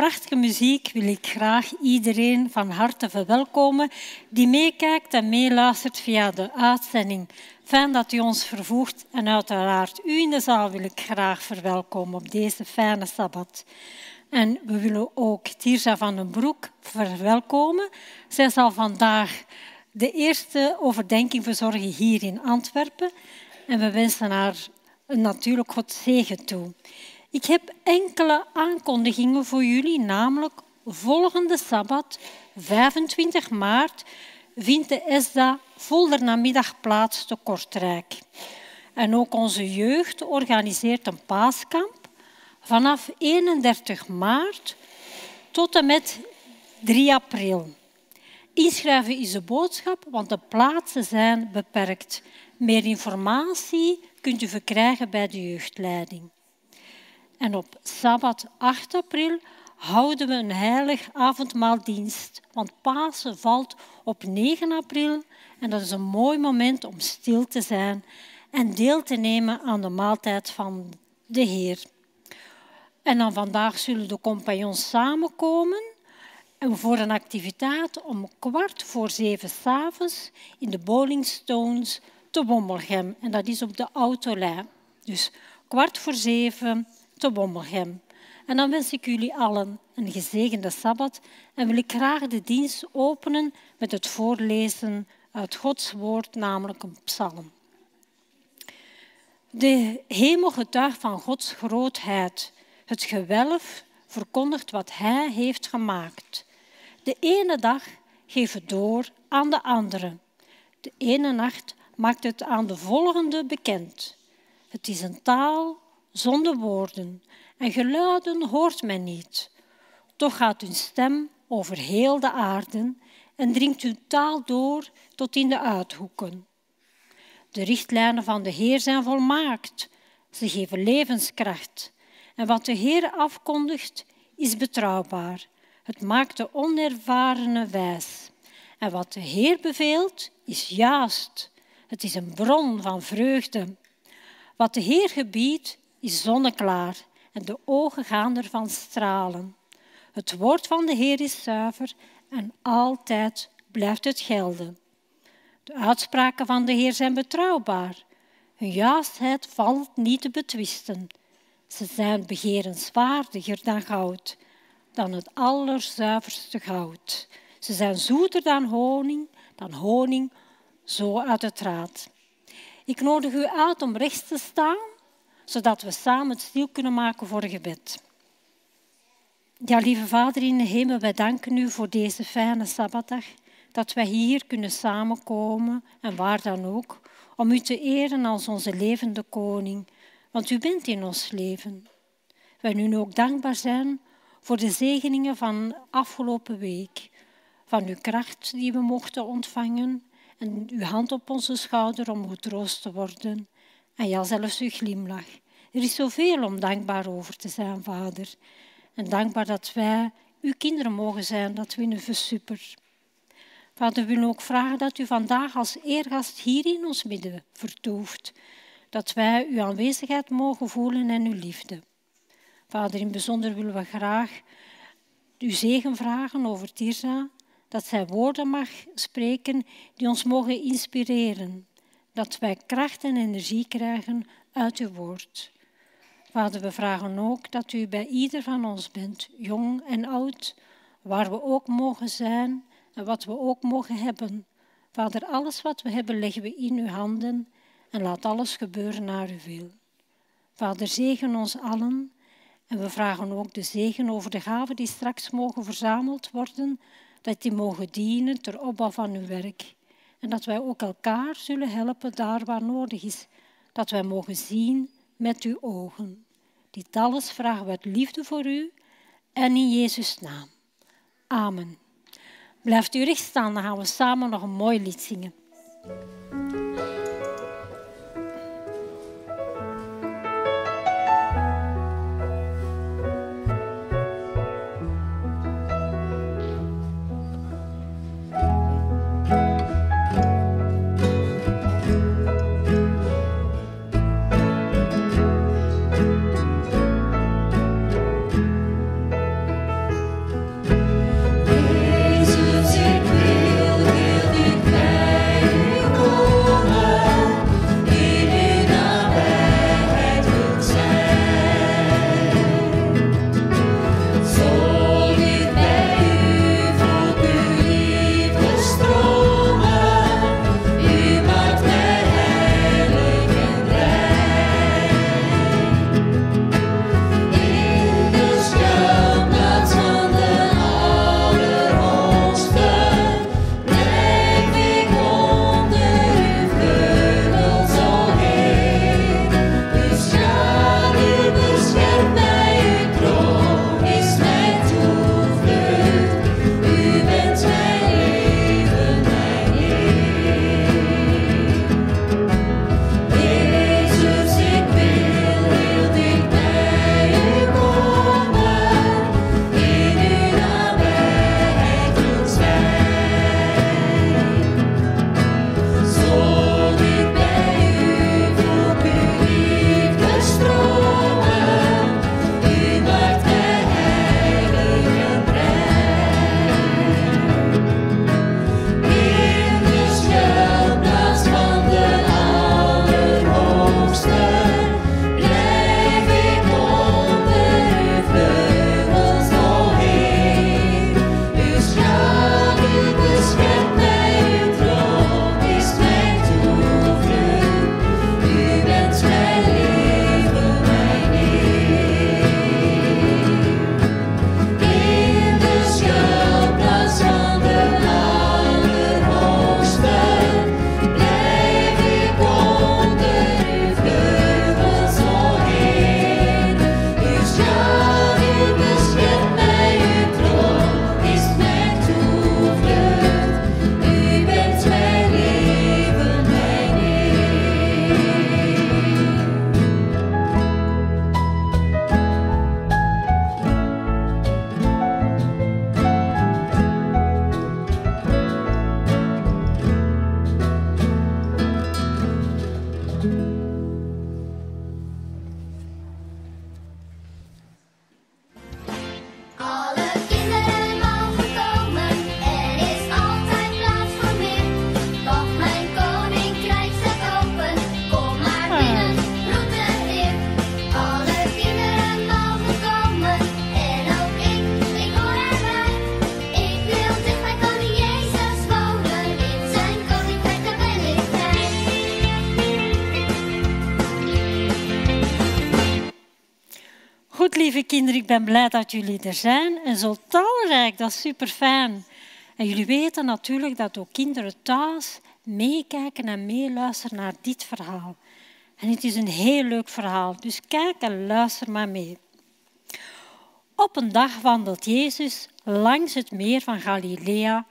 Prachtige muziek wil ik graag iedereen van harte verwelkomen die meekijkt en meeluistert via de uitzending. Fijn dat u ons vervoegt en uiteraard u in de zaal wil ik graag verwelkomen op deze fijne Sabbat. En we willen ook Tirza van den Broek verwelkomen. Zij zal vandaag de eerste overdenking verzorgen hier in Antwerpen. En we wensen haar natuurlijk God zegen toe. Ik heb enkele aankondigingen voor jullie, namelijk volgende Sabbat, 25 maart, vindt de ESDA voldernamiddag plaats te Kortrijk. En ook onze jeugd organiseert een paaskamp vanaf 31 maart tot en met 3 april. Inschrijven is de boodschap, want de plaatsen zijn beperkt. Meer informatie kunt u verkrijgen bij de jeugdleiding. En op Sabbat 8 april houden we een heilig avondmaaldienst, want Pasen valt op 9 april en dat is een mooi moment om stil te zijn en deel te nemen aan de maaltijd van de Heer. En dan vandaag zullen de compagnons samenkomen voor een activiteit om kwart voor zeven s'avonds in de Bowling Stones te Wommelgem. En dat is op de Autolijn. Dus kwart voor zeven te Wommelgem. En dan wens ik jullie allen een gezegende Sabbat en wil ik graag de dienst openen met het voorlezen uit Gods woord, namelijk een psalm. De hemel getuigt van Gods grootheid. Het gewelf verkondigt wat Hij heeft gemaakt. De ene dag geeft het door aan de andere. De ene nacht maakt het aan de volgende bekend. Het is een taal zonder woorden en geluiden hoort men niet. Toch gaat hun stem over heel de aarde en dringt hun taal door tot in de uithoeken. De richtlijnen van de Heer zijn volmaakt. Ze geven levenskracht. En wat de Heer afkondigt, is betrouwbaar. Het maakt de onervarene wijs. En wat de Heer beveelt, is juist. Het is een bron van vreugde. Wat de Heer gebiedt, is zonneklaar en de ogen gaan ervan stralen. Het woord van de Heer is zuiver en altijd blijft het gelden. De uitspraken van de Heer zijn betrouwbaar. Hun juistheid valt niet te betwisten. Ze zijn begerenswaardiger dan goud, dan het allerzuiverste goud. Ze zijn zoeter dan honing, dan honing zo uit het raad. Ik nodig u uit om rechts te staan zodat we samen het stil kunnen maken voor gebed. Ja, lieve Vader in de hemel, wij danken u voor deze fijne Sabbatdag, dat wij hier kunnen samenkomen en waar dan ook, om u te eren als onze levende koning, want u bent in ons leven. wij nu ook dankbaar zijn voor de zegeningen van afgelopen week. Van uw kracht die we mochten ontvangen en uw hand op onze schouder om getroost te worden. En ja, zelfs uw glimlach. Er is zoveel om dankbaar over te zijn, Vader. En dankbaar dat wij uw kinderen mogen zijn, dat we super. Vader, we willen ook vragen dat u vandaag als eergast hier in ons midden vertoeft. Dat wij uw aanwezigheid mogen voelen en uw liefde. Vader, in bijzonder willen we graag uw zegen vragen over Tirza. Dat zij woorden mag spreken die ons mogen inspireren. Dat wij kracht en energie krijgen uit uw woord. Vader, we vragen ook dat u bij ieder van ons bent, jong en oud, waar we ook mogen zijn en wat we ook mogen hebben. Vader, alles wat we hebben leggen we in uw handen en laat alles gebeuren naar uw wil. Vader, zegen ons allen en we vragen ook de zegen over de gaven die straks mogen verzameld worden, dat die mogen dienen ter opbouw van uw werk. En dat wij ook elkaar zullen helpen daar waar nodig is, dat wij mogen zien met uw ogen. Dit alles vragen we uit liefde voor u en in Jezus' naam. Amen. Blijft u recht staan, dan gaan we samen nog een mooi lied zingen. Ik ben blij dat jullie er zijn en zo talrijk, dat is super fijn. En jullie weten natuurlijk dat ook kinderen thuis meekijken en meeluisteren naar dit verhaal. En het is een heel leuk verhaal, dus kijk en luister maar mee. Op een dag wandelt Jezus langs het meer van Galilea,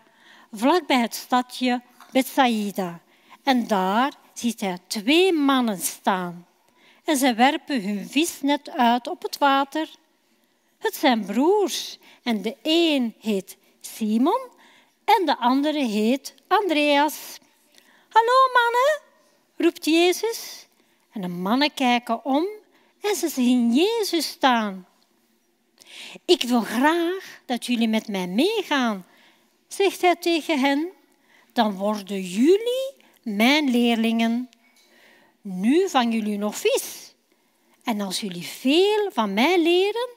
vlakbij het stadje Bethsaida. En daar ziet hij twee mannen staan. En zij werpen hun visnet uit op het water. Het zijn broers en de een heet Simon en de andere heet Andreas. Hallo mannen, roept Jezus. En de mannen kijken om en ze zien Jezus staan. Ik wil graag dat jullie met mij meegaan, zegt hij tegen hen. Dan worden jullie mijn leerlingen. Nu vangen jullie nog vis. En als jullie veel van mij leren,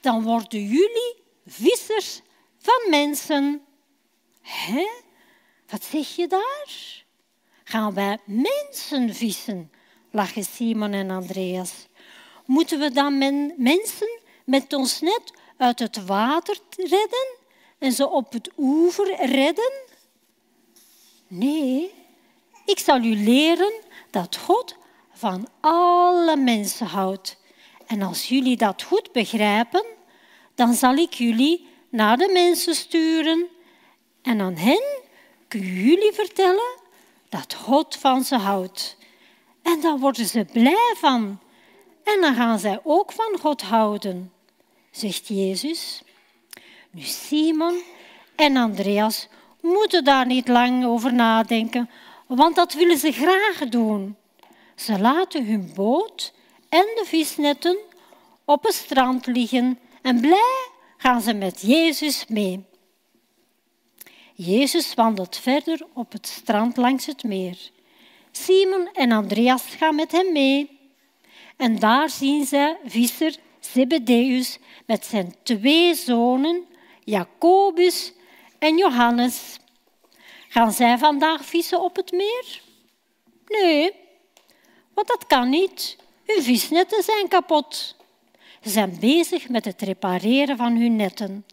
dan worden jullie vissers van mensen. Hè? Wat zeg je daar? Gaan wij mensen vissen? lachen Simon en Andreas. Moeten we dan men, mensen met ons net uit het water redden en ze op het oever redden? Nee, ik zal u leren dat God van alle mensen houdt. En als jullie dat goed begrijpen, dan zal ik jullie naar de mensen sturen en aan hen kunnen jullie vertellen dat God van ze houdt. En dan worden ze blij van. En dan gaan zij ook van God houden, zegt Jezus. Nu Simon en Andreas moeten daar niet lang over nadenken, want dat willen ze graag doen. Ze laten hun boot en de visnetten op het strand liggen en blij gaan ze met Jezus mee. Jezus wandelt verder op het strand langs het meer. Simon en Andreas gaan met hem mee. En daar zien ze visser Zebedeus met zijn twee zonen, Jacobus en Johannes. Gaan zij vandaag vissen op het meer? Nee, want dat kan niet. Hun visnetten zijn kapot. Ze zijn bezig met het repareren van hun netten.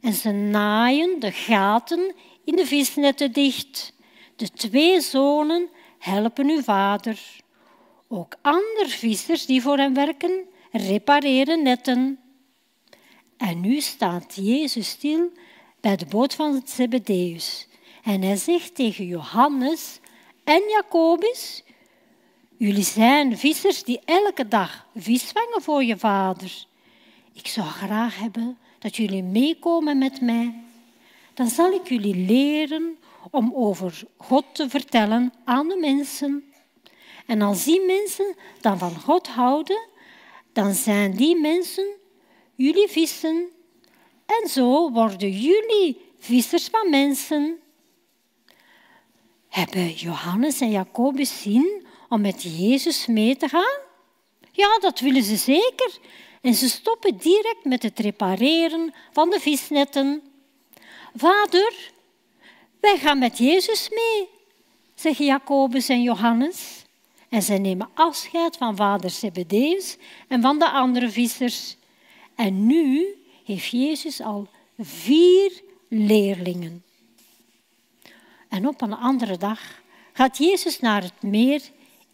En ze naaien de gaten in de visnetten dicht. De twee zonen helpen hun vader. Ook andere vissers die voor hem werken, repareren netten. En nu staat Jezus stil bij de boot van Zebedeus. En hij zegt tegen Johannes en Jacobus, jullie zijn vissers die elke dag vis vangen voor je vader. Ik zou graag hebben dat jullie meekomen met mij. Dan zal ik jullie leren om over God te vertellen aan de mensen. En als die mensen dan van God houden, dan zijn die mensen jullie vissen. En zo worden jullie vissers van mensen. Hebben Johannes en Jacobus zin om met Jezus mee te gaan? Ja, dat willen ze zeker. En ze stoppen direct met het repareren van de visnetten. Vader, wij gaan met Jezus mee, zeggen Jacobus en Johannes. En zij nemen afscheid van vader Zebedeus en van de andere vissers. En nu heeft Jezus al vier leerlingen. En op een andere dag gaat Jezus naar het meer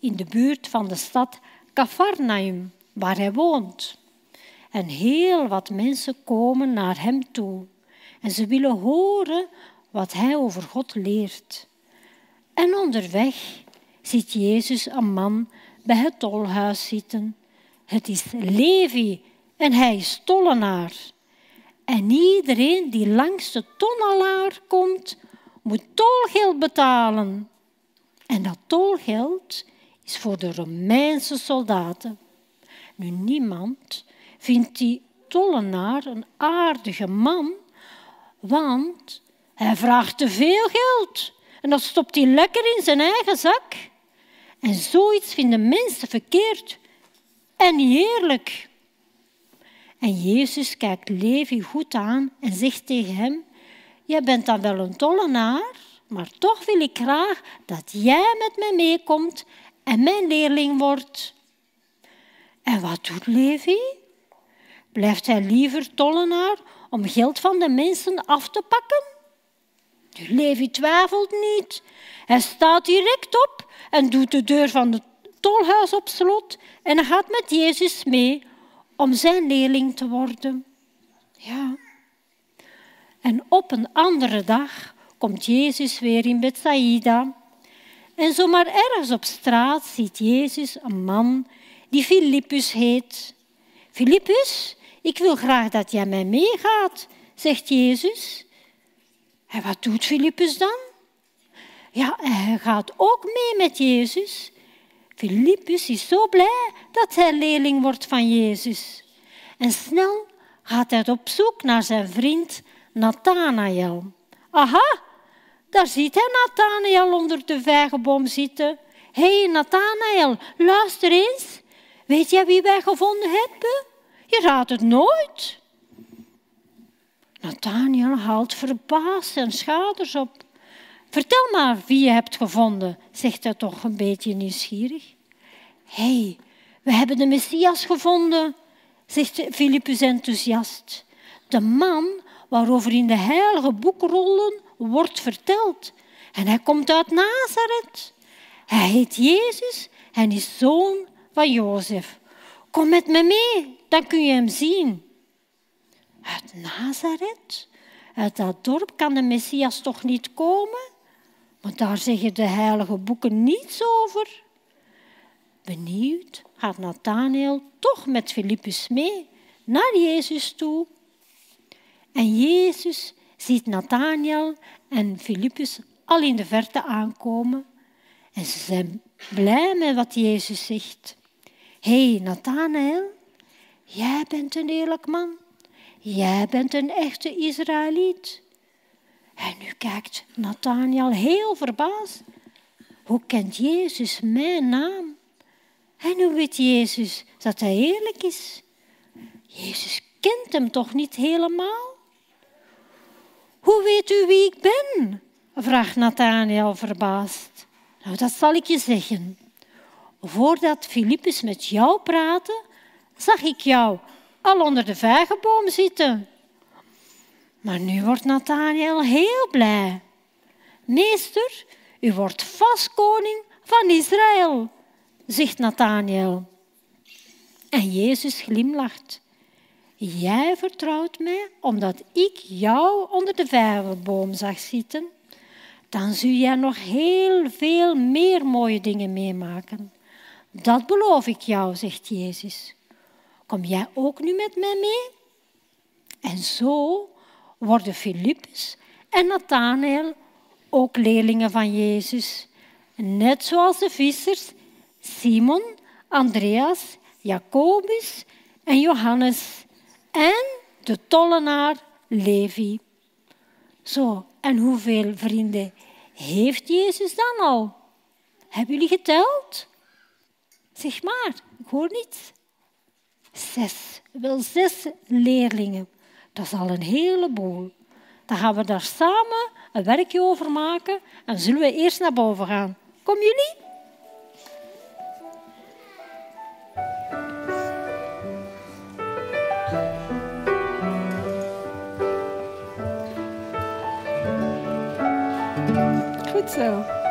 in de buurt van de stad Capharnaum, waar hij woont. En heel wat mensen komen naar hem toe. En ze willen horen wat hij over God leert. En onderweg ziet Jezus een man bij het tolhuis zitten. Het is Levi en hij is tollenaar. En iedereen die langs de tonnelaar komt, moet tolgeld betalen. En dat tolgeld is voor de Romeinse soldaten. Nu, niemand vindt die tollenaar een aardige man, want hij vraagt te veel geld en dat stopt hij lekker in zijn eigen zak. En zoiets vinden mensen verkeerd en niet eerlijk. En Jezus kijkt Levi goed aan en zegt tegen hem, jij bent dan wel een tollenaar, maar toch wil ik graag dat jij met mij meekomt en mijn leerling wordt. En wat doet Levi? Blijft hij liever tollenaar om geld van de mensen af te pakken? Levi twijfelt niet. Hij staat direct op en doet de deur van het tolhuis op slot en gaat met Jezus mee om zijn leerling te worden. Ja. En op een andere dag komt Jezus weer in Bethsaida. En zomaar ergens op straat ziet Jezus een man die Filippus heet. Filippus, ik wil graag dat jij mij meegaat, zegt Jezus. En wat doet Filippus dan? Ja, hij gaat ook mee met Jezus. Filippus is zo blij dat hij leerling wordt van Jezus. En snel gaat hij op zoek naar zijn vriend Nathanael. Aha, daar ziet hij Nathanael onder de vijgenboom zitten. Hé hey, Nathanael, luister eens. Weet jij wie wij gevonden hebben? Je raadt het nooit. Nathaniel haalt verbaasd zijn schouders op. Vertel maar wie je hebt gevonden, zegt hij toch een beetje nieuwsgierig. Hé, hey, we hebben de Messias gevonden, zegt Filippus enthousiast. De man waarover in de heilige boekrollen wordt verteld. En hij komt uit Nazareth. Hij heet Jezus en is zoon van Jozef. Kom met me mee, dan kun je hem zien. Uit Nazareth? Uit dat dorp kan de Messias toch niet komen? Want daar zeggen de heilige boeken niets over. Benieuwd gaat Nathanael toch met Filippus mee naar Jezus toe. En Jezus ziet Nathanael en Filippus al in de verte aankomen. En ze zijn blij met wat Jezus zegt. Hé, hey, Nathanael, jij bent een eerlijk man. Jij bent een echte Israëliet. En nu kijkt Nathanael heel verbaasd. Hoe kent Jezus mijn naam? En hoe weet Jezus dat hij eerlijk is? Jezus kent hem toch niet helemaal? Hoe weet u wie ik ben? vraagt Nathanael verbaasd. Nou, dat zal ik je zeggen. Voordat Filippus met jou praatte, zag ik jou al onder de vijgenboom zitten. Maar nu wordt Nathanael heel blij. Meester, u wordt vast koning van Israël, zegt Nathanael. En Jezus glimlacht. Jij vertrouwt mij omdat ik jou onder de vijgenboom zag zitten. Dan zul jij nog heel veel meer mooie dingen meemaken. Dat beloof ik jou, zegt Jezus. Kom jij ook nu met mij mee? En zo worden Filippus en Nathanael ook leerlingen van Jezus. Net zoals de vissers Simon, Andreas, Jacobus en Johannes en de tollenaar Levi. Zo, en hoeveel vrienden heeft Jezus dan al? Hebben jullie geteld? Zeg maar, ik hoor niets. Zes, wel zes leerlingen. Dat is al een heleboel. Dan gaan we daar samen een werkje over maken en zullen we eerst naar boven gaan. Kom jullie? Goed zo.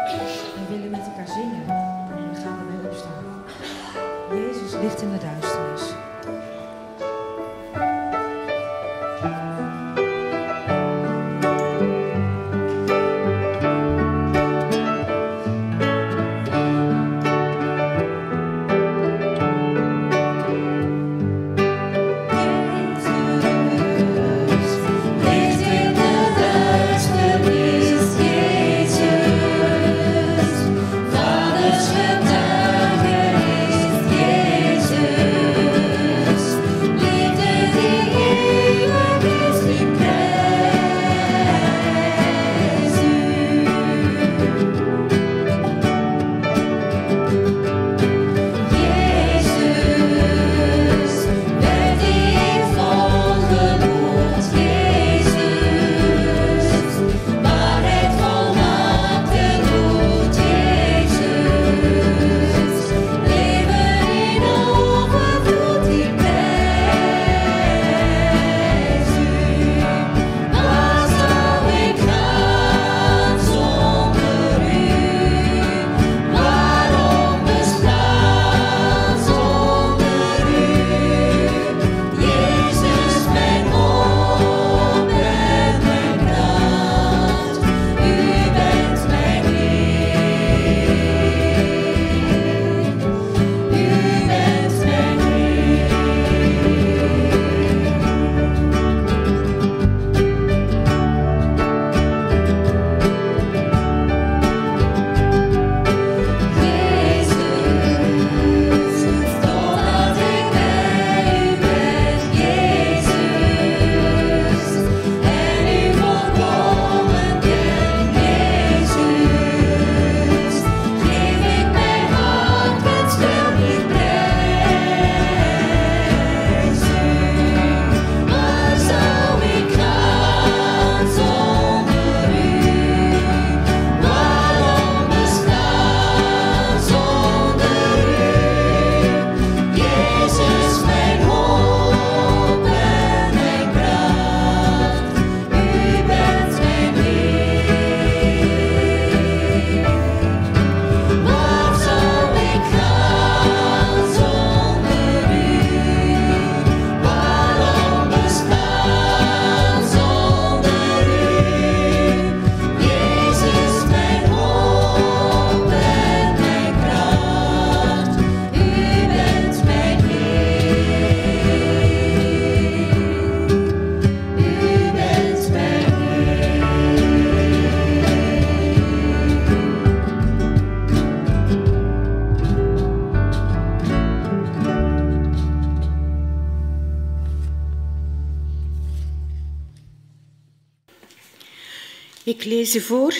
Ik lees u voor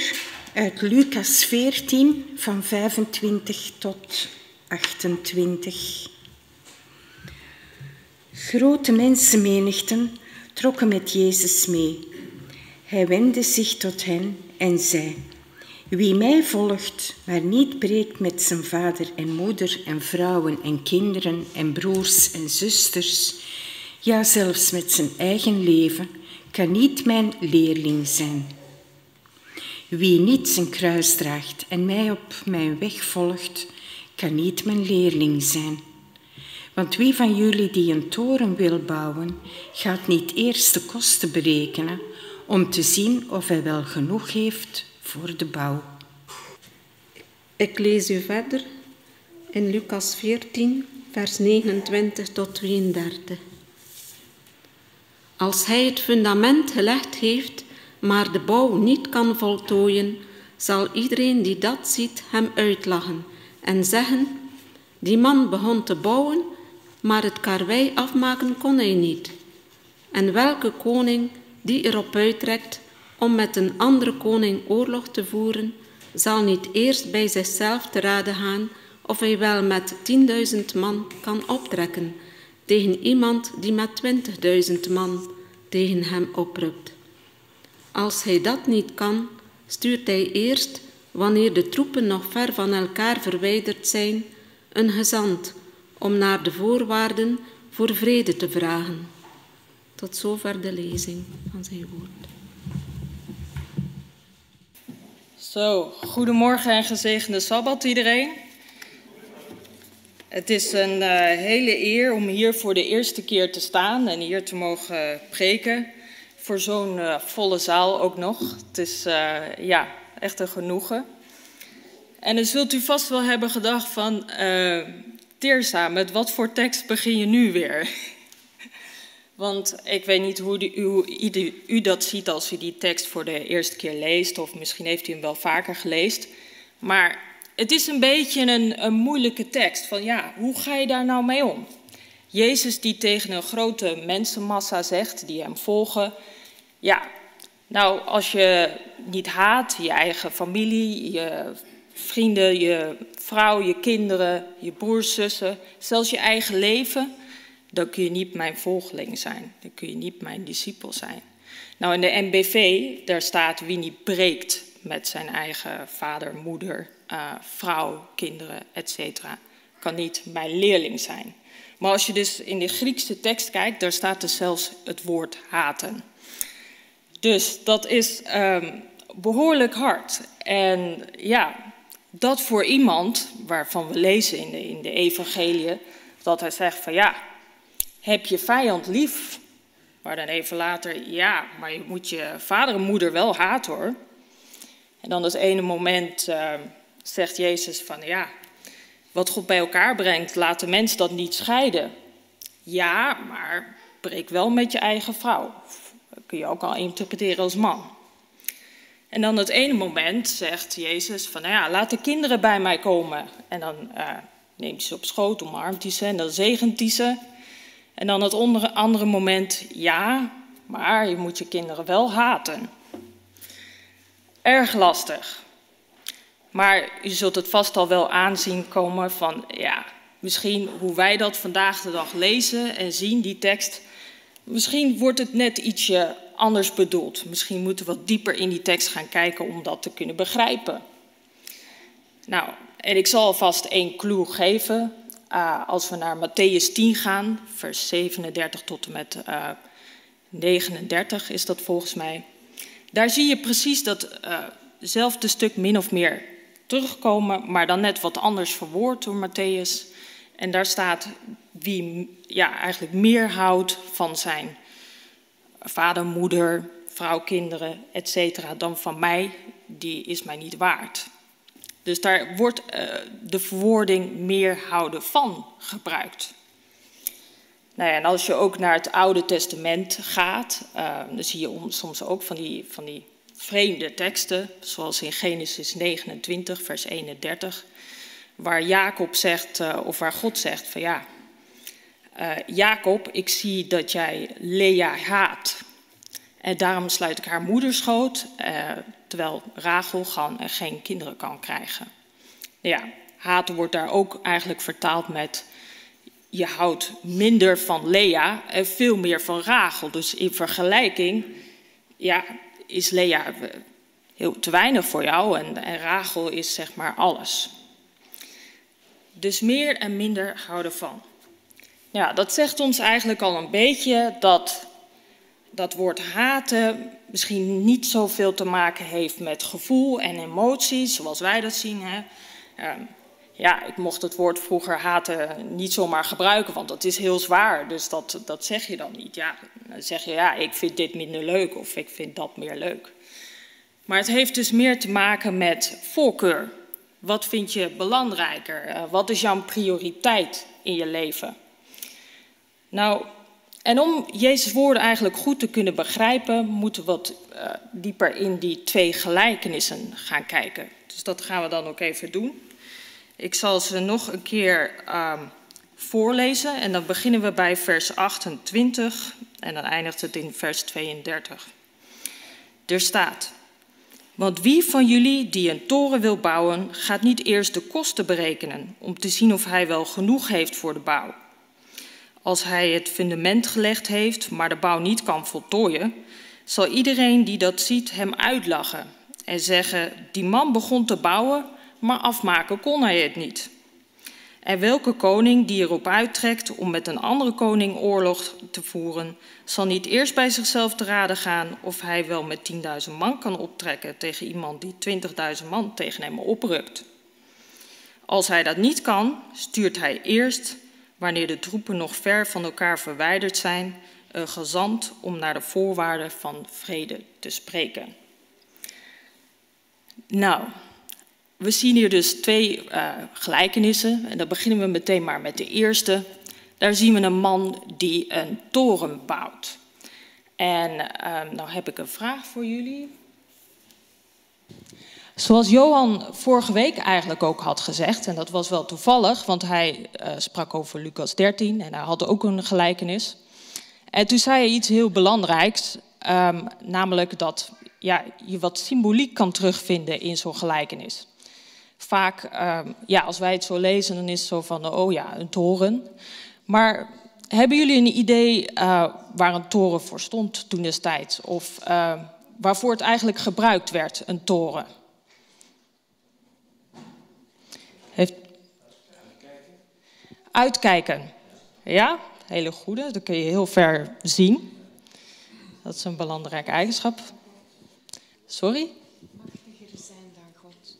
uit Lucas 14 van 25 tot 28. Grote mensenmenigten trokken met Jezus mee. Hij wendde zich tot hen en zei: Wie mij volgt, maar niet breekt met zijn vader en moeder en vrouwen en kinderen en broers en zusters, ja zelfs met zijn eigen leven, kan niet mijn leerling zijn. Wie niet zijn kruis draagt en mij op mijn weg volgt, kan niet mijn leerling zijn. Want wie van jullie die een toren wil bouwen, gaat niet eerst de kosten berekenen om te zien of hij wel genoeg heeft voor de bouw. Ik lees u verder in Lucas 14, vers 29 tot 32. Als hij het fundament gelegd heeft, maar de bouw niet kan voltooien, zal iedereen die dat ziet hem uitlachen en zeggen: Die man begon te bouwen, maar het karwei afmaken kon hij niet. En welke koning die erop uittrekt om met een andere koning oorlog te voeren, zal niet eerst bij zichzelf te raden gaan of hij wel met tienduizend man kan optrekken tegen iemand die met twintigduizend man tegen hem oprukt. Als hij dat niet kan, stuurt hij eerst, wanneer de troepen nog ver van elkaar verwijderd zijn, een gezant om naar de voorwaarden voor vrede te vragen. Tot zover de lezing van zijn woord. Zo, goedemorgen en gezegende Sabbat iedereen. Het is een uh, hele eer om hier voor de eerste keer te staan en hier te mogen preken. Voor zo'n uh, volle zaal ook nog. Het is uh, ja, echt een genoegen. En dan zult u vast wel hebben gedacht van... Teersa, met wat voor tekst begin je nu weer? Want ik weet niet hoe u, u, u, dat ziet als u die tekst voor de eerste keer leest, of misschien heeft u hem wel vaker gelezen. Maar het is een beetje een, een moeilijke tekst. Van ja, hoe ga je daar nou mee om? Jezus die tegen een grote mensenmassa zegt, die hem volgen. Ja, nou, als je niet haat, je eigen familie, je vrienden, je vrouw, je kinderen, je broers, zussen, zelfs je eigen leven, dan kun je niet mijn volgeling zijn. Dan kun je niet mijn discipel zijn. Nou, in de NBV, daar staat wie niet breekt met zijn eigen vader, moeder, uh, vrouw, kinderen, etc. Kan niet mijn leerling zijn. Maar als je dus in de Griekse tekst kijkt, daar staat er zelfs het woord haten. Dus dat is um, behoorlijk hard. En ja, dat voor iemand waarvan we lezen in de, in de evangelie, dat hij zegt van ja, heb je vijand lief? Maar dan even later, ja, maar je moet je vader en moeder wel haten hoor. En dan het ene moment uh, zegt Jezus van ja, wat God bij elkaar brengt, laat de mens dat niet scheiden. Ja, maar breek wel met je eigen vrouw. Dat kun je ook al interpreteren als man. En dan het ene moment zegt Jezus van, nou ja, laat de kinderen bij mij komen. En dan uh, neemt hij ze op schoot, omarmt hij ze en dan zegent hij ze. En dan het andere moment, ja, maar je moet je kinderen wel haten. Erg lastig. Maar u zult het vast al wel aanzien komen van, ja, misschien hoe wij dat vandaag de dag lezen en zien, die tekst. Misschien wordt het net ietsje anders bedoeld. Misschien moeten we wat dieper in die tekst gaan kijken om dat te kunnen begrijpen. Nou, en ik zal alvast één clue geven. Uh, als we naar Matthäus 10 gaan, vers 37 tot en met uh, 39 is dat volgens mij. Daar zie je precies datzelfde uh, stuk min of meer terugkomen, maar dan net wat anders verwoord door Matthäus. En daar staat wie ja, eigenlijk meer houdt van zijn vader, moeder, vrouw, kinderen, etc. dan van mij, die is mij niet waard. Dus daar wordt uh, de verwoording meer houden van gebruikt. Nou ja, en als je ook naar het Oude Testament gaat, uh, dan zie je soms ook van die, van die vreemde teksten, zoals in Genesis 29, vers 31, waar Jacob zegt, uh, of waar God zegt van ja, uh, Jacob, ik zie dat jij Lea haat. En daarom sluit ik haar moederschoot, eh, terwijl Rachel gewoon geen kinderen kan krijgen. Ja, haten wordt daar ook eigenlijk vertaald met je houdt minder van Lea en veel meer van Rachel. Dus in vergelijking ja, is Lea eh, heel te weinig voor jou en, en Rachel is zeg maar alles. Dus meer en minder houden van. Ja, dat zegt ons eigenlijk al een beetje dat dat woord haten misschien niet zoveel te maken heeft met gevoel en emoties, zoals wij dat zien. Hè. Ja, ik mocht het woord vroeger haten niet zomaar gebruiken, want dat is heel zwaar. Dus dat, dat zeg je dan niet. Ja, dan zeg je, ja, ik vind dit minder leuk of ik vind dat meer leuk. Maar het heeft dus meer te maken met voorkeur. Wat vind je belangrijker? Uh, wat is jouw prioriteit in je leven? Nou, en om Jezus' woorden eigenlijk goed te kunnen begrijpen, moeten we wat uh, dieper in die twee gelijkenissen gaan kijken. Dus dat gaan we dan ook even doen. Ik zal ze nog een keer uh, voorlezen en dan beginnen we bij vers 28 en dan eindigt het in vers 32. Er staat: Want wie van jullie die een toren wil bouwen, gaat niet eerst de kosten berekenen om te zien of hij wel genoeg heeft voor de bouw. Als hij het fundament gelegd heeft, maar de bouw niet kan voltooien, zal iedereen die dat ziet hem uitlachen en zeggen: Die man begon te bouwen, maar afmaken kon hij het niet. En welke koning die erop uittrekt om met een andere koning oorlog te voeren, zal niet eerst bij zichzelf te raden gaan of hij wel met 10.000 man kan optrekken tegen iemand die 20.000 man tegen hem oprukt. Als hij dat niet kan, stuurt hij eerst wanneer de troepen nog ver van elkaar verwijderd zijn, een gezant om naar de voorwaarden van vrede te spreken. Nou, we zien hier dus twee uh, gelijkenissen. En dan beginnen we meteen maar met de eerste. Daar zien we een man die een toren bouwt. En uh, nou heb ik een vraag voor jullie. Zoals Johan vorige week eigenlijk ook had gezegd, en dat was wel toevallig, want hij uh, sprak over Lucas 13 en hij had ook een gelijkenis. En toen zei hij iets heel belangrijks, um, namelijk dat ja, je wat symboliek kan terugvinden in zo'n gelijkenis. Vaak, um, ja, als wij het zo lezen, dan is het zo van, oh ja, een toren. Maar hebben jullie een idee uh, waar een toren voor stond toen destijds? Of uh, waarvoor het eigenlijk gebruikt werd, een toren? Heeft... Uitkijken. Ja, hele goede. Dat kun je heel ver zien. Dat is een belangrijke eigenschap. Sorry? Machtiger zijn dan God.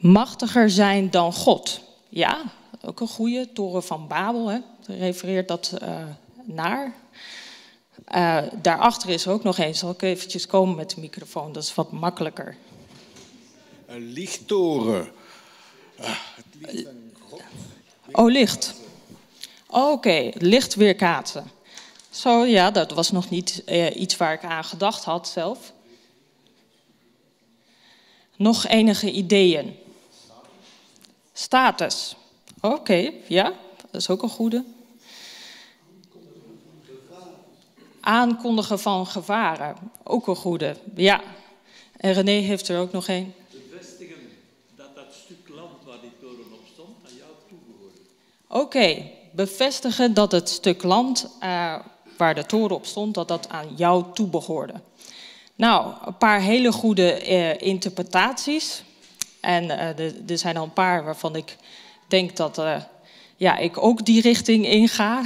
Machtiger zijn dan God. Ja, ook een goede. Toren van Babel, hè. refereert dat uh, naar. Uh, daarachter is er ook nog eens. Zal ik eventjes komen met de microfoon? Dat is wat makkelijker. Een lichttoren. Ah, het licht Oh, licht. Oké, okay. licht weerkaatsen. Zo, ja, dat was nog niet iets waar ik aan gedacht had zelf. Nog enige ideeën? Status. Oké, okay, ja, dat is ook een goede. Aankondigen van gevaren. Ook een goede. Ja. En René heeft er ook nog een. Bevestigen dat dat stuk land waar die toren op stond aan jou toebehoorde. Oké, okay. bevestigen dat het stuk land uh, waar de toren op stond, dat dat aan jou toebehoorde. Nou, een paar hele goede uh, interpretaties. En uh, er zijn al een paar waarvan ik denk dat uh, ja, ik ook die richting inga.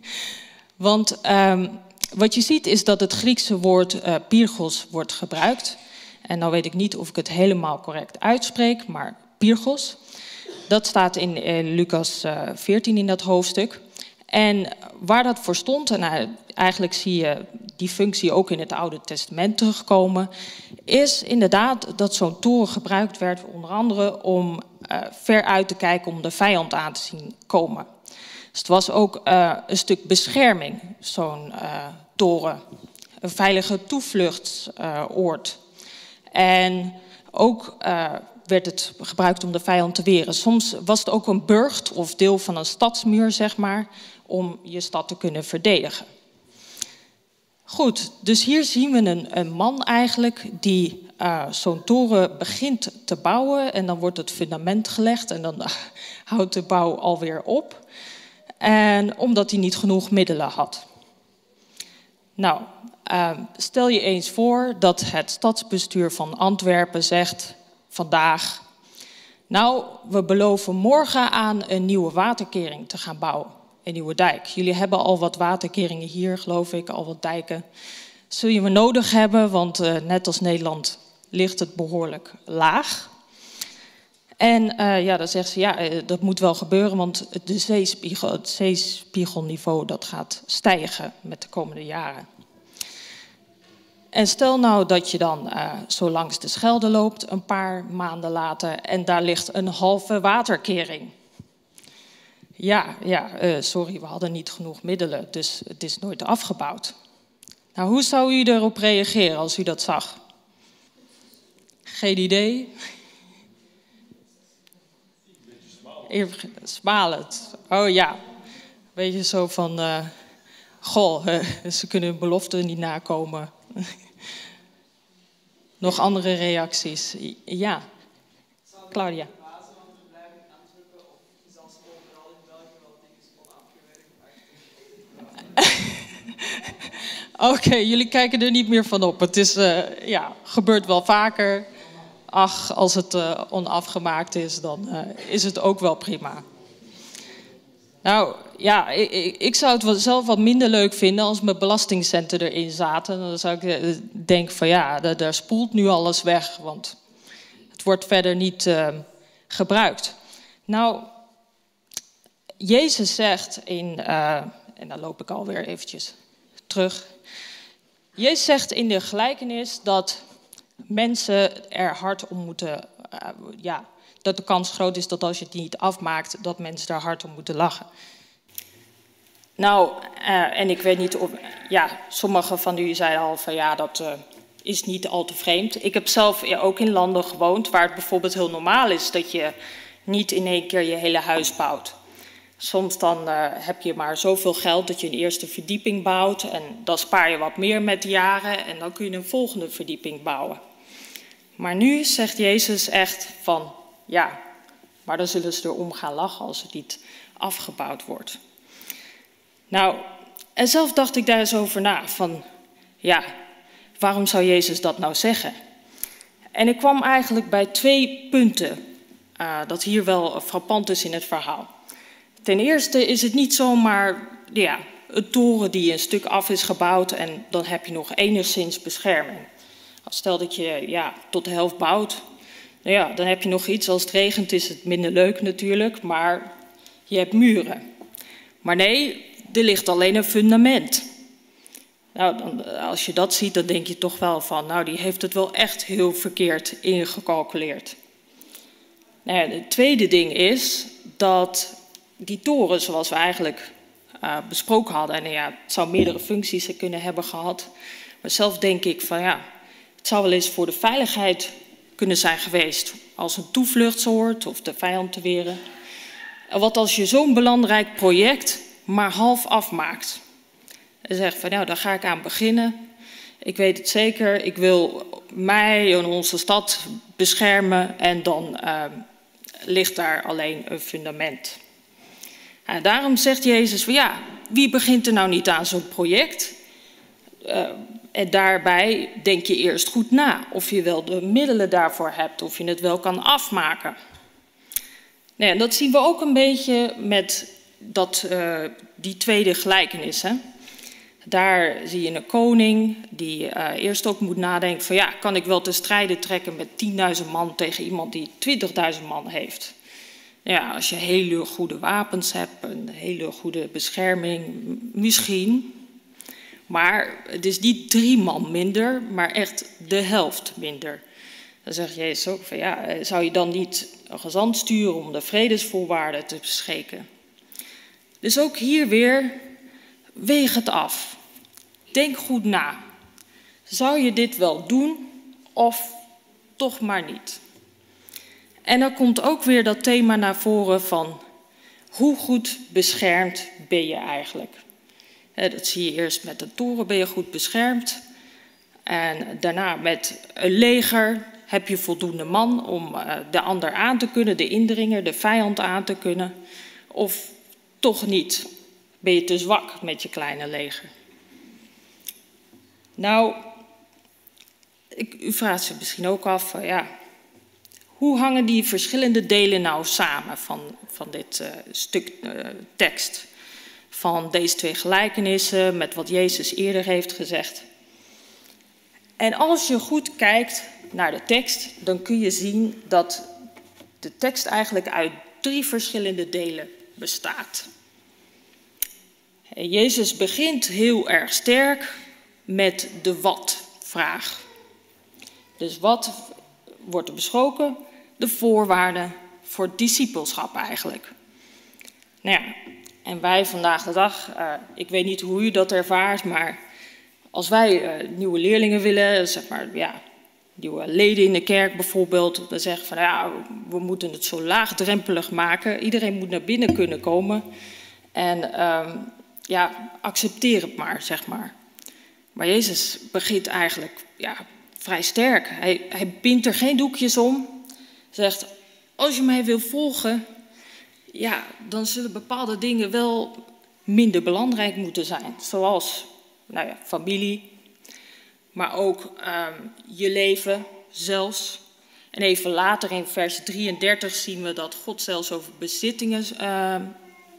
Want um, wat je ziet is dat het Griekse woord uh, pyrgos wordt gebruikt. En nou weet ik niet of ik het helemaal correct uitspreek, maar pyrgos. Dat staat in uh, Lucas uh, 14 in dat hoofdstuk. En waar dat voor stond, en eigenlijk zie je die functie ook in het Oude Testament terugkomen, is inderdaad dat zo'n toren gebruikt werd, onder andere om uh, ver uit te kijken om de vijand aan te zien komen. Dus het was ook uh, een stuk bescherming, zo'n uh, toren. Een veilige toevluchtsoord. en ook werd het gebruikt om de vijand te weren. Soms was het ook een burcht of deel van een stadsmuur, zeg maar, om je stad te kunnen verdedigen. Goed, dus hier zien we een, een man eigenlijk die uh, zo'n toren begint te bouwen. En dan wordt het fundament gelegd en dan houdt de bouw alweer op. En omdat hij niet genoeg middelen had. Nou, uh, stel je eens voor dat het stadsbestuur van Antwerpen zegt vandaag. Nou, we beloven morgen aan een nieuwe waterkering te gaan bouwen. Een nieuwe dijk. Jullie hebben al wat waterkeringen hier, geloof ik, al wat dijken. Zul je we nodig hebben, want uh, net als Nederland ligt het behoorlijk laag. En uh, ja, dan zegt ze, ja, uh, dat moet wel gebeuren, want de het zeespiegelniveau dat gaat stijgen met de komende jaren. En stel nou dat je dan zo langs de Schelde loopt een paar maanden later en daar ligt een halve waterkering. Ja, ja, sorry, we hadden niet genoeg middelen, dus het is nooit afgebouwd. Nou, hoe zou u erop reageren als u dat zag? Geen idee. Smalend. Oh ja. Weet je zo van. Uh, goh, uh, ze kunnen hun belofte niet nakomen. Nog andere reacties? Ja. Claudia. Oké, jullie kijken er niet meer van op. Het is, uh, ja, gebeurt wel vaker ach, als het uh, onafgemaakt is, dan uh, is het ook wel prima. Nou ja, ik, ik, zou het zelf wat minder leuk vinden als mijn belastingcenten erin zaten. Dan zou ik denken van ja, daar, daar, spoelt nu alles weg, want het wordt verder niet gebruikt. Nou, Jezus zegt in, en dan loop ik alweer eventjes terug. Jezus zegt in de gelijkenis dat mensen er hard om moeten. Uh, ja, dat de kans groot is dat als je het niet afmaakt, dat mensen daar hard om moeten lachen. Nou, uh, en ik weet niet of. Ja, sommige van u zeiden al van ja, dat uh, is niet al te vreemd. Ik heb zelf ook in landen gewoond waar het bijvoorbeeld heel normaal is dat je niet in één keer je hele huis bouwt. Soms dan uh, heb je maar zoveel geld dat je een eerste verdieping bouwt en dan spaar je wat meer met de jaren en dan kun je een volgende verdieping bouwen. Maar nu zegt Jezus echt van ja, maar dan zullen ze erom gaan lachen als het niet afgebouwd wordt. Nou, en zelf dacht ik daar eens over na van ja, waarom zou Jezus dat nou zeggen? En ik kwam eigenlijk bij twee punten uh, dat hier wel frappant is in het verhaal. Ten eerste is het niet zomaar ja, een toren die een stuk af is gebouwd en dan heb je nog enigszins bescherming. Stel dat je ja, tot de helft bouwt, nou ja, dan heb je nog iets. Als het regent is het minder leuk natuurlijk, maar je hebt muren. Maar nee, er ligt alleen een fundament. Nou, dan, als je dat ziet, dan denk je toch wel van, nou, die heeft het wel echt heel verkeerd ingecalculeerd. Nou het tweede ding is dat die toren, zoals we eigenlijk uh, besproken hadden, en ja, het zou meerdere functies kunnen hebben gehad. Maar zelf denk ik van ja, het zou wel eens voor de veiligheid kunnen zijn geweest als een toevluchtsoord of de vijand te weren. En wat als je zo'n belangrijk project maar half afmaakt? En zegt van nou, daar ga ik aan beginnen. Ik weet het zeker, ik wil mij en onze stad beschermen en dan uh, ligt daar alleen een fundament. Daarom zegt Jezus van ja, wie begint er nou niet aan zo'n project? Uh, en daarbij denk je eerst goed na of je wel de middelen daarvoor hebt, of je het wel kan afmaken. Nou dat zien we ook een beetje met dat, uh, die tweede gelijkenis. Hè? Daar zie je een koning die uh, eerst ook moet nadenken van ja, kan ik wel te strijden trekken met 10.000 man tegen iemand die 20.000 man heeft. Ja, als je hele goede wapens hebt, een hele goede bescherming, misschien. Maar het is niet drie man minder, maar echt de helft minder. Dan zegt Jezus ook van ja, zou je dan niet een gezant sturen om de vredesvoorwaarden te beschikken? Dus ook hier weer, weeg het af. Denk goed na. Zou je dit wel doen of toch maar niet? En dan komt ook weer dat thema naar voren van hoe goed beschermd ben je eigenlijk? Dat zie je eerst met de toren ben je goed beschermd. En daarna met een leger heb je voldoende man om eh, de ander aan te kunnen, de indringer, de vijand aan te kunnen. Of toch niet? Ben je te zwak met je kleine leger? Nou, ik, u vraagt zich misschien ook af, ja, hoe hangen die verschillende delen nou samen van, van dit uh, stuk uh, tekst? Van deze twee gelijkenissen met wat Jezus eerder heeft gezegd. En als je goed kijkt naar de tekst, dan kun je zien dat de tekst eigenlijk uit drie verschillende delen bestaat. Jezus begint heel erg sterk met de wat-vraag. Dus wat wordt er besproken? De voorwaarden voor discipelschap eigenlijk. Nou ja, en wij vandaag de dag, uh, ik weet niet hoe u dat ervaart, maar als wij uh, nieuwe leerlingen willen, zeg maar, ja, nieuwe leden in de kerk bijvoorbeeld, dan zeggen van ja, we moeten het zo laagdrempelig maken. Iedereen moet naar binnen kunnen komen. En um, ja, accepteer het maar, zeg maar. Maar Jezus begint eigenlijk ja, vrij sterk. Hij, hij bindt er geen doekjes om. Zegt, als je mij wil volgen, ja, dan zullen bepaalde dingen wel minder belangrijk moeten zijn. Zoals nou ja, familie, maar ook um, je leven zelfs. En even later in vers 33 zien we dat God zelfs over bezittingen uh,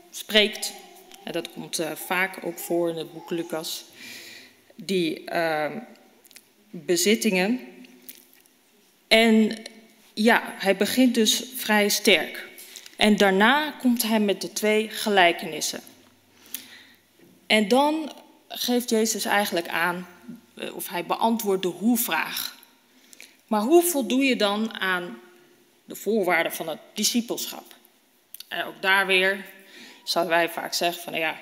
spreekt. En dat komt uh, vaak ook voor in het boek Lucas. Die uh, bezittingen. En ja, hij begint dus vrij sterk. En daarna komt hij met de twee gelijkenissen. En dan geeft Jezus eigenlijk aan eh, of hij beantwoordt de hoe-vraag. Maar hoe voldoe je dan aan de voorwaarden van het discipelschap? En ook daar weer zouden wij vaak zeggen van ja,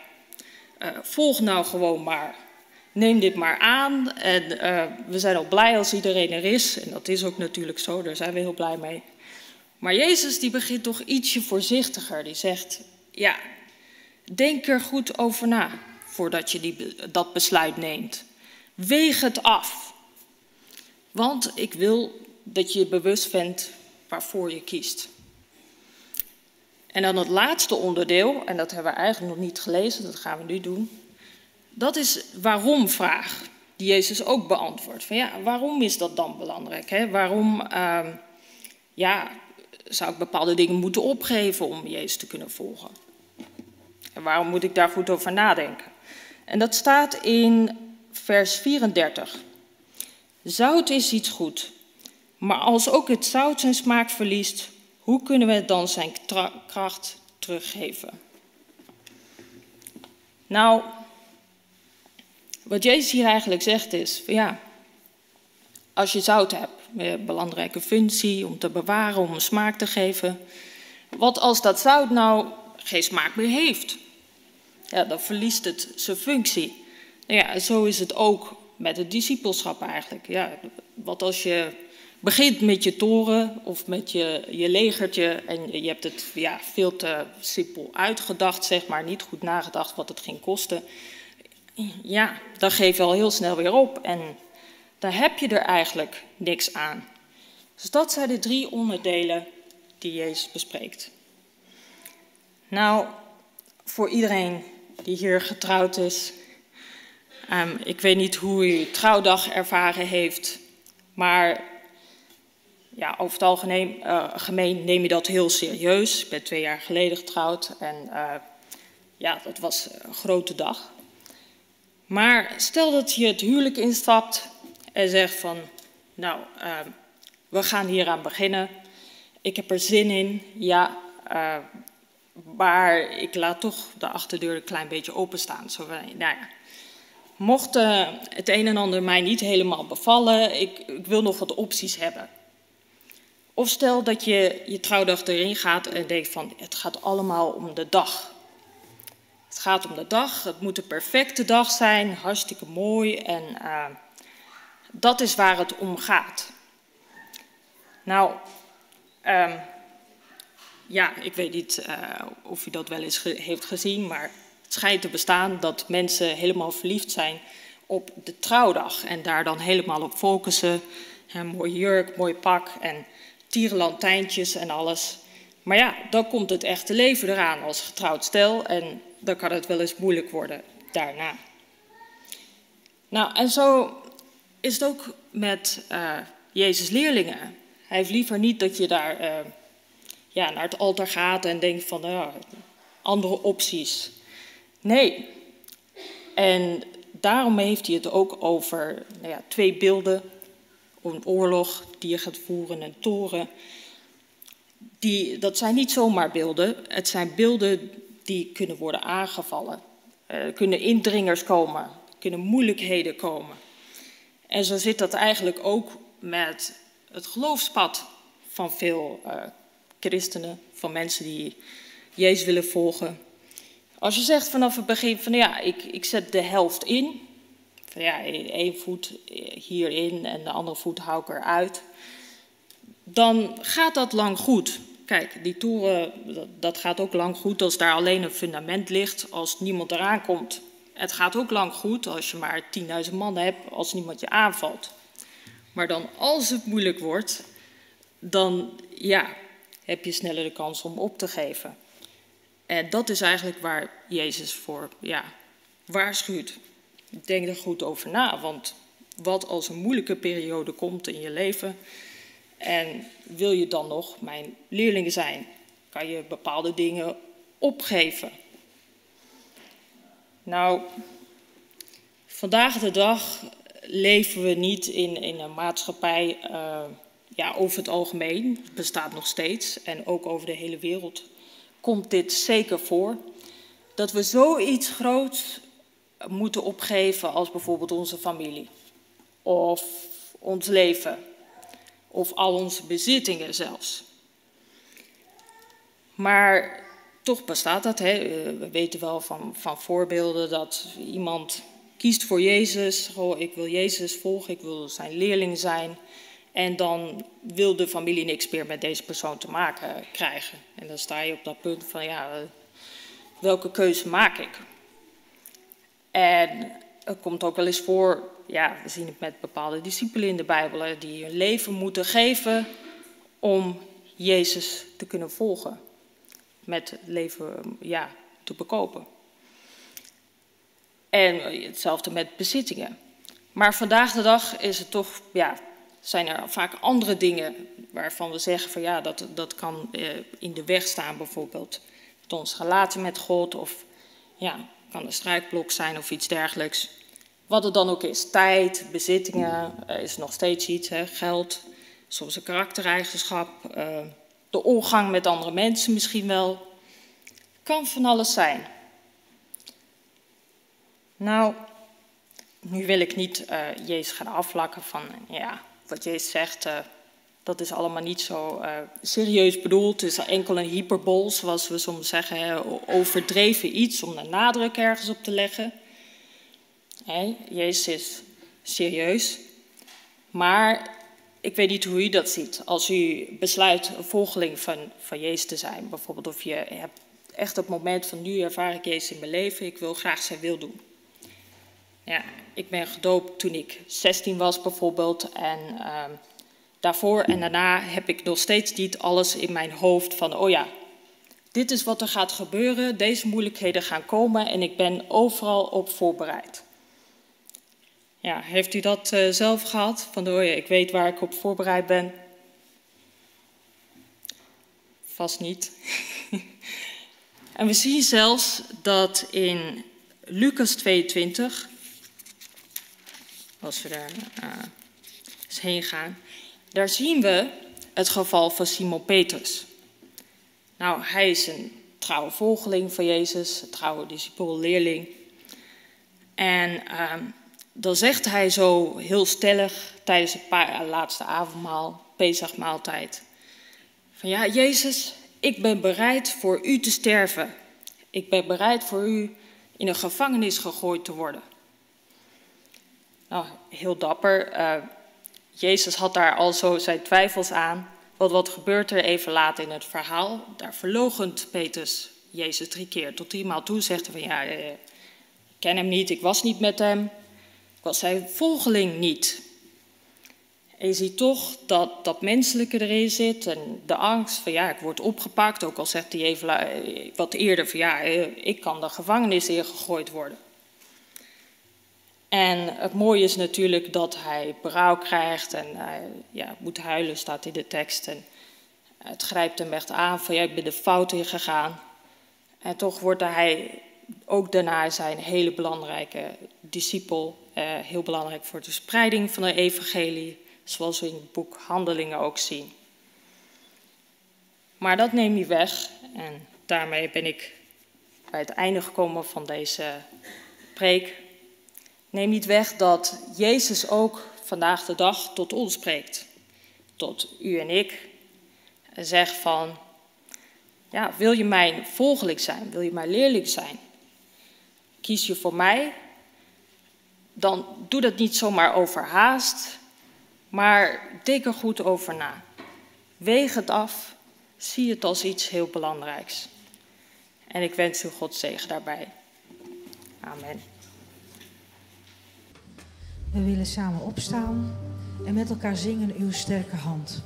uh, volg nou gewoon maar. Neem dit maar aan en uh, we zijn al blij als iedereen er is. En dat is ook natuurlijk zo, daar zijn we heel blij mee. Maar Jezus die begint toch ietsje voorzichtiger. Die zegt, ja, denk er goed over na voordat je die, dat besluit neemt. Weeg het af. Want ik wil dat je je bewust bent waarvoor je kiest. En dan het laatste onderdeel, en dat hebben we eigenlijk nog niet gelezen, dat gaan we nu doen. Dat is waarom-vraag, die Jezus ook beantwoordt. Van ja, waarom is dat dan belangrijk? Hè? Waarom uh, ja, zou ik bepaalde dingen moeten opgeven om Jezus te kunnen volgen? En waarom moet ik daar goed over nadenken? En dat staat in vers 34. Zout is iets goed, maar als ook het zout zijn smaak verliest, hoe kunnen we dan zijn kracht teruggeven? Nou, wat Jezus hier eigenlijk zegt is, ja, als je zout hebt, een belangrijke functie om te bewaren, om een smaak te geven. Wat als dat zout nou geen smaak meer heeft? Ja, dan verliest het zijn functie. Nou ja, zo is het ook met het discipelschap eigenlijk. Ja, wat als je begint met je toren of met je, je legertje en je hebt het ja, veel te simpel uitgedacht, zeg maar, niet goed nagedacht wat het ging kosten. Ja, dan geef je al heel snel weer op en daar heb je er eigenlijk niks aan. Dus dat zijn de drie onderdelen die Jezus bespreekt. Nou, voor iedereen die hier getrouwd is, um, ik weet niet hoe u trouwdag ervaren heeft, maar ja, over het algemeen uh, gemeen neem je dat heel serieus. Ik ben twee jaar geleden getrouwd en uh, ja, dat was een grote dag. Maar stel dat je het huwelijk instapt en zegt van, nou, uh, we gaan hier aan beginnen. Ik heb er zin in, ja, uh, maar ik laat toch de achterdeur een klein beetje openstaan. Zo, nou ja, mocht uh, het een en ander mij niet helemaal bevallen, ik, ik wil nog wat opties hebben. Of stel dat je je trouwdag erin gaat en denkt van het gaat allemaal om de dag. Het gaat om de dag, het moet een perfecte dag zijn, hartstikke mooi en uh, dat is waar het om gaat. Nou, um, ja, ik weet niet uh, of u dat wel eens heeft gezien, maar het schijnt te bestaan dat mensen helemaal verliefd zijn op de trouwdag en daar dan helemaal op focussen. Een mooie jurk, mooi pak en tierenlantijntjes en alles. Maar ja, dan komt het echte leven eraan als getrouwd stel en dan kan het wel eens moeilijk worden daarna. Nou, en zo is het ook met uh, Jezus' leerlingen. Hij heeft liever niet dat je daar uh, ja, naar het altaar gaat en denkt van uh, andere opties. Nee. En daarom heeft hij het ook over nou ja, twee beelden. Een oorlog die je gaat voeren, een toren. Die, dat zijn niet zomaar beelden. Het zijn beelden die kunnen worden aangevallen. Er kunnen indringers komen, kunnen moeilijkheden komen. En zo zit dat eigenlijk ook met het geloofspad van veel uh, christenen, van mensen die Jezus willen volgen. Als je zegt vanaf het begin van ja, ik, ik zet de helft in, van ja, één voet hierin en de andere voet hou ik eruit, dan gaat dat lang goed. Kijk, die toren, dat gaat ook lang goed als daar alleen een fundament ligt, als niemand eraan komt. Het gaat ook lang goed als je maar 10.000 man hebt, als niemand je aanvalt. Maar dan als het moeilijk wordt, dan ja, heb je sneller de kans om op te geven. En dat is eigenlijk waar Jezus voor ja, waarschuwt. Denk er goed over na, want wat als een moeilijke periode komt in je leven en wil je dan nog mijn leerlingen zijn? Kan je bepaalde dingen opgeven? Nou, vandaag de dag leven we niet in, een maatschappij, uh, ja, over het algemeen, bestaat nog steeds en ook over de hele wereld komt dit zeker voor, dat we zoiets groots moeten opgeven als bijvoorbeeld onze familie of ons leven of al onze bezittingen zelfs. Maar toch bestaat dat. Hè? Eh, we weten wel van, van voorbeelden dat iemand kiest voor Jezus. Oh, ik wil Jezus volgen, ik wil zijn leerling zijn. En dan wil de familie niks meer met deze persoon te maken krijgen. En dan sta je op dat punt van, ja, eh, welke keuze maak ik? En het komt ook wel eens voor, ja, we zien het met bepaalde discipelen in de Bijbel, die hun leven moeten geven om Jezus te kunnen volgen. Met het leven ja, te bekopen. En hetzelfde met bezittingen. Maar vandaag de dag is het toch, ja, zijn er vaak andere dingen waarvan we zeggen van ja, dat, dat kan eh, in de weg staan bijvoorbeeld. Met onze relatie met God of ja, kan een strijkblok zijn of iets dergelijks. Wat het dan ook is, tijd, bezittingen, uh, is nog steeds iets, hè, geld, soms een karaktereigenschap, uh, de omgang met andere mensen misschien wel. Kan van alles zijn. Nou, nu wil ik niet uh, Jezus gaan afvlakken van, ja, wat Jezus zegt, dat is allemaal niet zo serieus bedoeld. Het is enkel een hyperbol, zoals we soms zeggen, overdreven iets om een nadruk ergens op te leggen. Hey, Jezus is serieus. Maar ik weet niet hoe u dat ziet. Als u besluit een volgeling van, van Jezus te zijn, bijvoorbeeld, of je hebt echt het moment van nu ervaar ik Jezus in mijn leven, ik wil graag zijn wil doen. Ja, ik ben gedoopt toen ik 16 was bijvoorbeeld. En uh, daarvoor en daarna heb ik nog steeds niet alles in mijn hoofd van, oh ja, dit is wat er gaat gebeuren, deze moeilijkheden gaan komen en ik ben overal op voorbereid. Ja, heeft u dat uh, zelf gehad? Van, oh ja, ik weet waar ik op voorbereid ben. Vast niet. en we zien zelfs dat in Lucas 22, als we daar uh, eens heen gaan, daar zien we het geval van Simon Petrus. Nou, hij is een trouwe volgeling van Jezus, een trouwe discipel, leerling. En uh, dan zegt hij zo heel stellig tijdens het laatste avondmaal, Pesachmaaltijd, van ja, Jezus, ik ben bereid voor u te sterven. Ik ben bereid voor u in een gevangenis gegooid te worden. Nou, heel dapper. Uh, Jezus had daar al zo zijn twijfels aan. Want wat gebeurt er even later in het verhaal? Daar verlogent Petrus Jezus drie keer. Tot driemaal toe zegt hij van ja, eh, ik ken hem niet, ik was niet met hem. Was zijn volgeling niet. En je ziet toch dat dat menselijke erin zit en de angst van ja, ik word opgepakt. Ook al zegt hij even eh, wat eerder van ja, eh, ik kan de gevangenis ingegooid worden. En het mooie is natuurlijk dat hij berouw krijgt en hij ja, moet huilen, staat in de tekst. En het grijpt hem echt aan van ja, ik ben de fout in gegaan. En toch wordt hij ook daarna zijn hele belangrijke discipel, eh, heel belangrijk voor de spreiding van de evangelie, zoals we in het boek Handelingen ook zien. Maar dat neemt niet weg en daarmee ben ik bij het einde gekomen van deze preek. Neem niet weg dat Jezus ook vandaag de dag tot ons spreekt, tot u en ik, en zegt van, ja, wil je mijn volgeling zijn, wil je mijn leerling zijn, kies je voor mij, dan doe dat niet zomaar overhaast, maar denk er goed over na. Weeg het af, zie het als iets heel belangrijks. En ik wens u God zegen daarbij. Amen. We willen samen opstaan en met elkaar zingen uw sterke hand.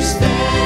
understand.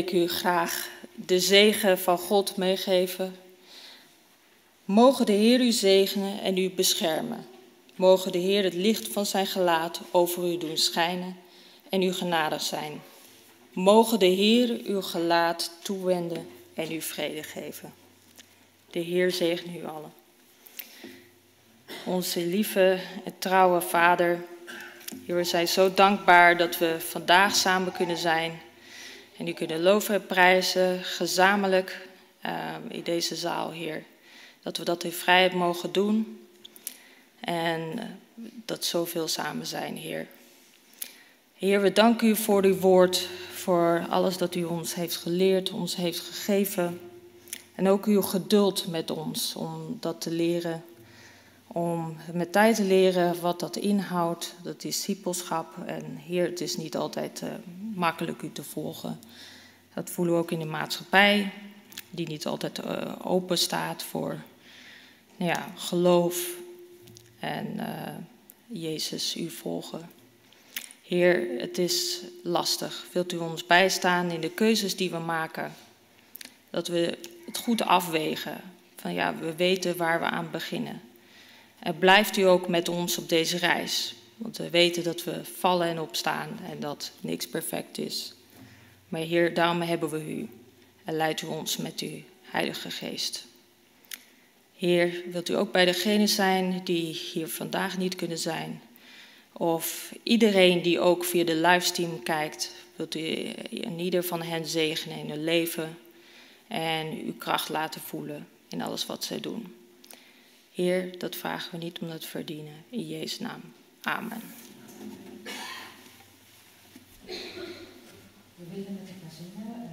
Ik u graag de zegen van God meegeven. Mogen de Heer u zegenen en u beschermen. Mogen de Heer het licht van zijn gelaat over u doen schijnen en u genadig zijn. Mogen de Heer uw gelaat toewenden en u vrede geven. De Heer zegen u allen. Onze lieve en trouwe Vader, we zijn zo dankbaar dat we vandaag samen kunnen zijn en u kunnen loven en prijzen gezamenlijk uh, in deze zaal, Heer. Dat we dat in vrijheid mogen doen en uh, dat zoveel samen zijn, Heer. Heer, we danken u voor uw woord, voor alles dat u ons heeft geleerd, ons heeft gegeven. En ook uw geduld met ons om dat te leren. Om met tijd te leren wat dat inhoudt, dat discipelschap. En Heer, het is niet altijd uh, makkelijk u te volgen. Dat voelen we ook in de maatschappij, die niet altijd uh, open staat voor nou ja, geloof en uh, Jezus u volgen. Heer, het is lastig. Wilt u ons bijstaan in de keuzes die we maken? Dat we het goed afwegen. Van ja, we weten waar we aan beginnen. En blijft u ook met ons op deze reis. Want we weten dat we vallen en opstaan en dat niks perfect is. Maar Heer, daarom hebben we u. En leidt u ons met uw Heilige Geest. Heer, wilt u ook bij degenen zijn die hier vandaag niet kunnen zijn? Of iedereen die ook via de livestream kijkt, wilt u in ieder van hen zegenen in hun leven en uw kracht laten voelen in alles wat zij doen. Heer, dat vragen we niet om dat verdienen. In Jezus' naam. Amen. We willen met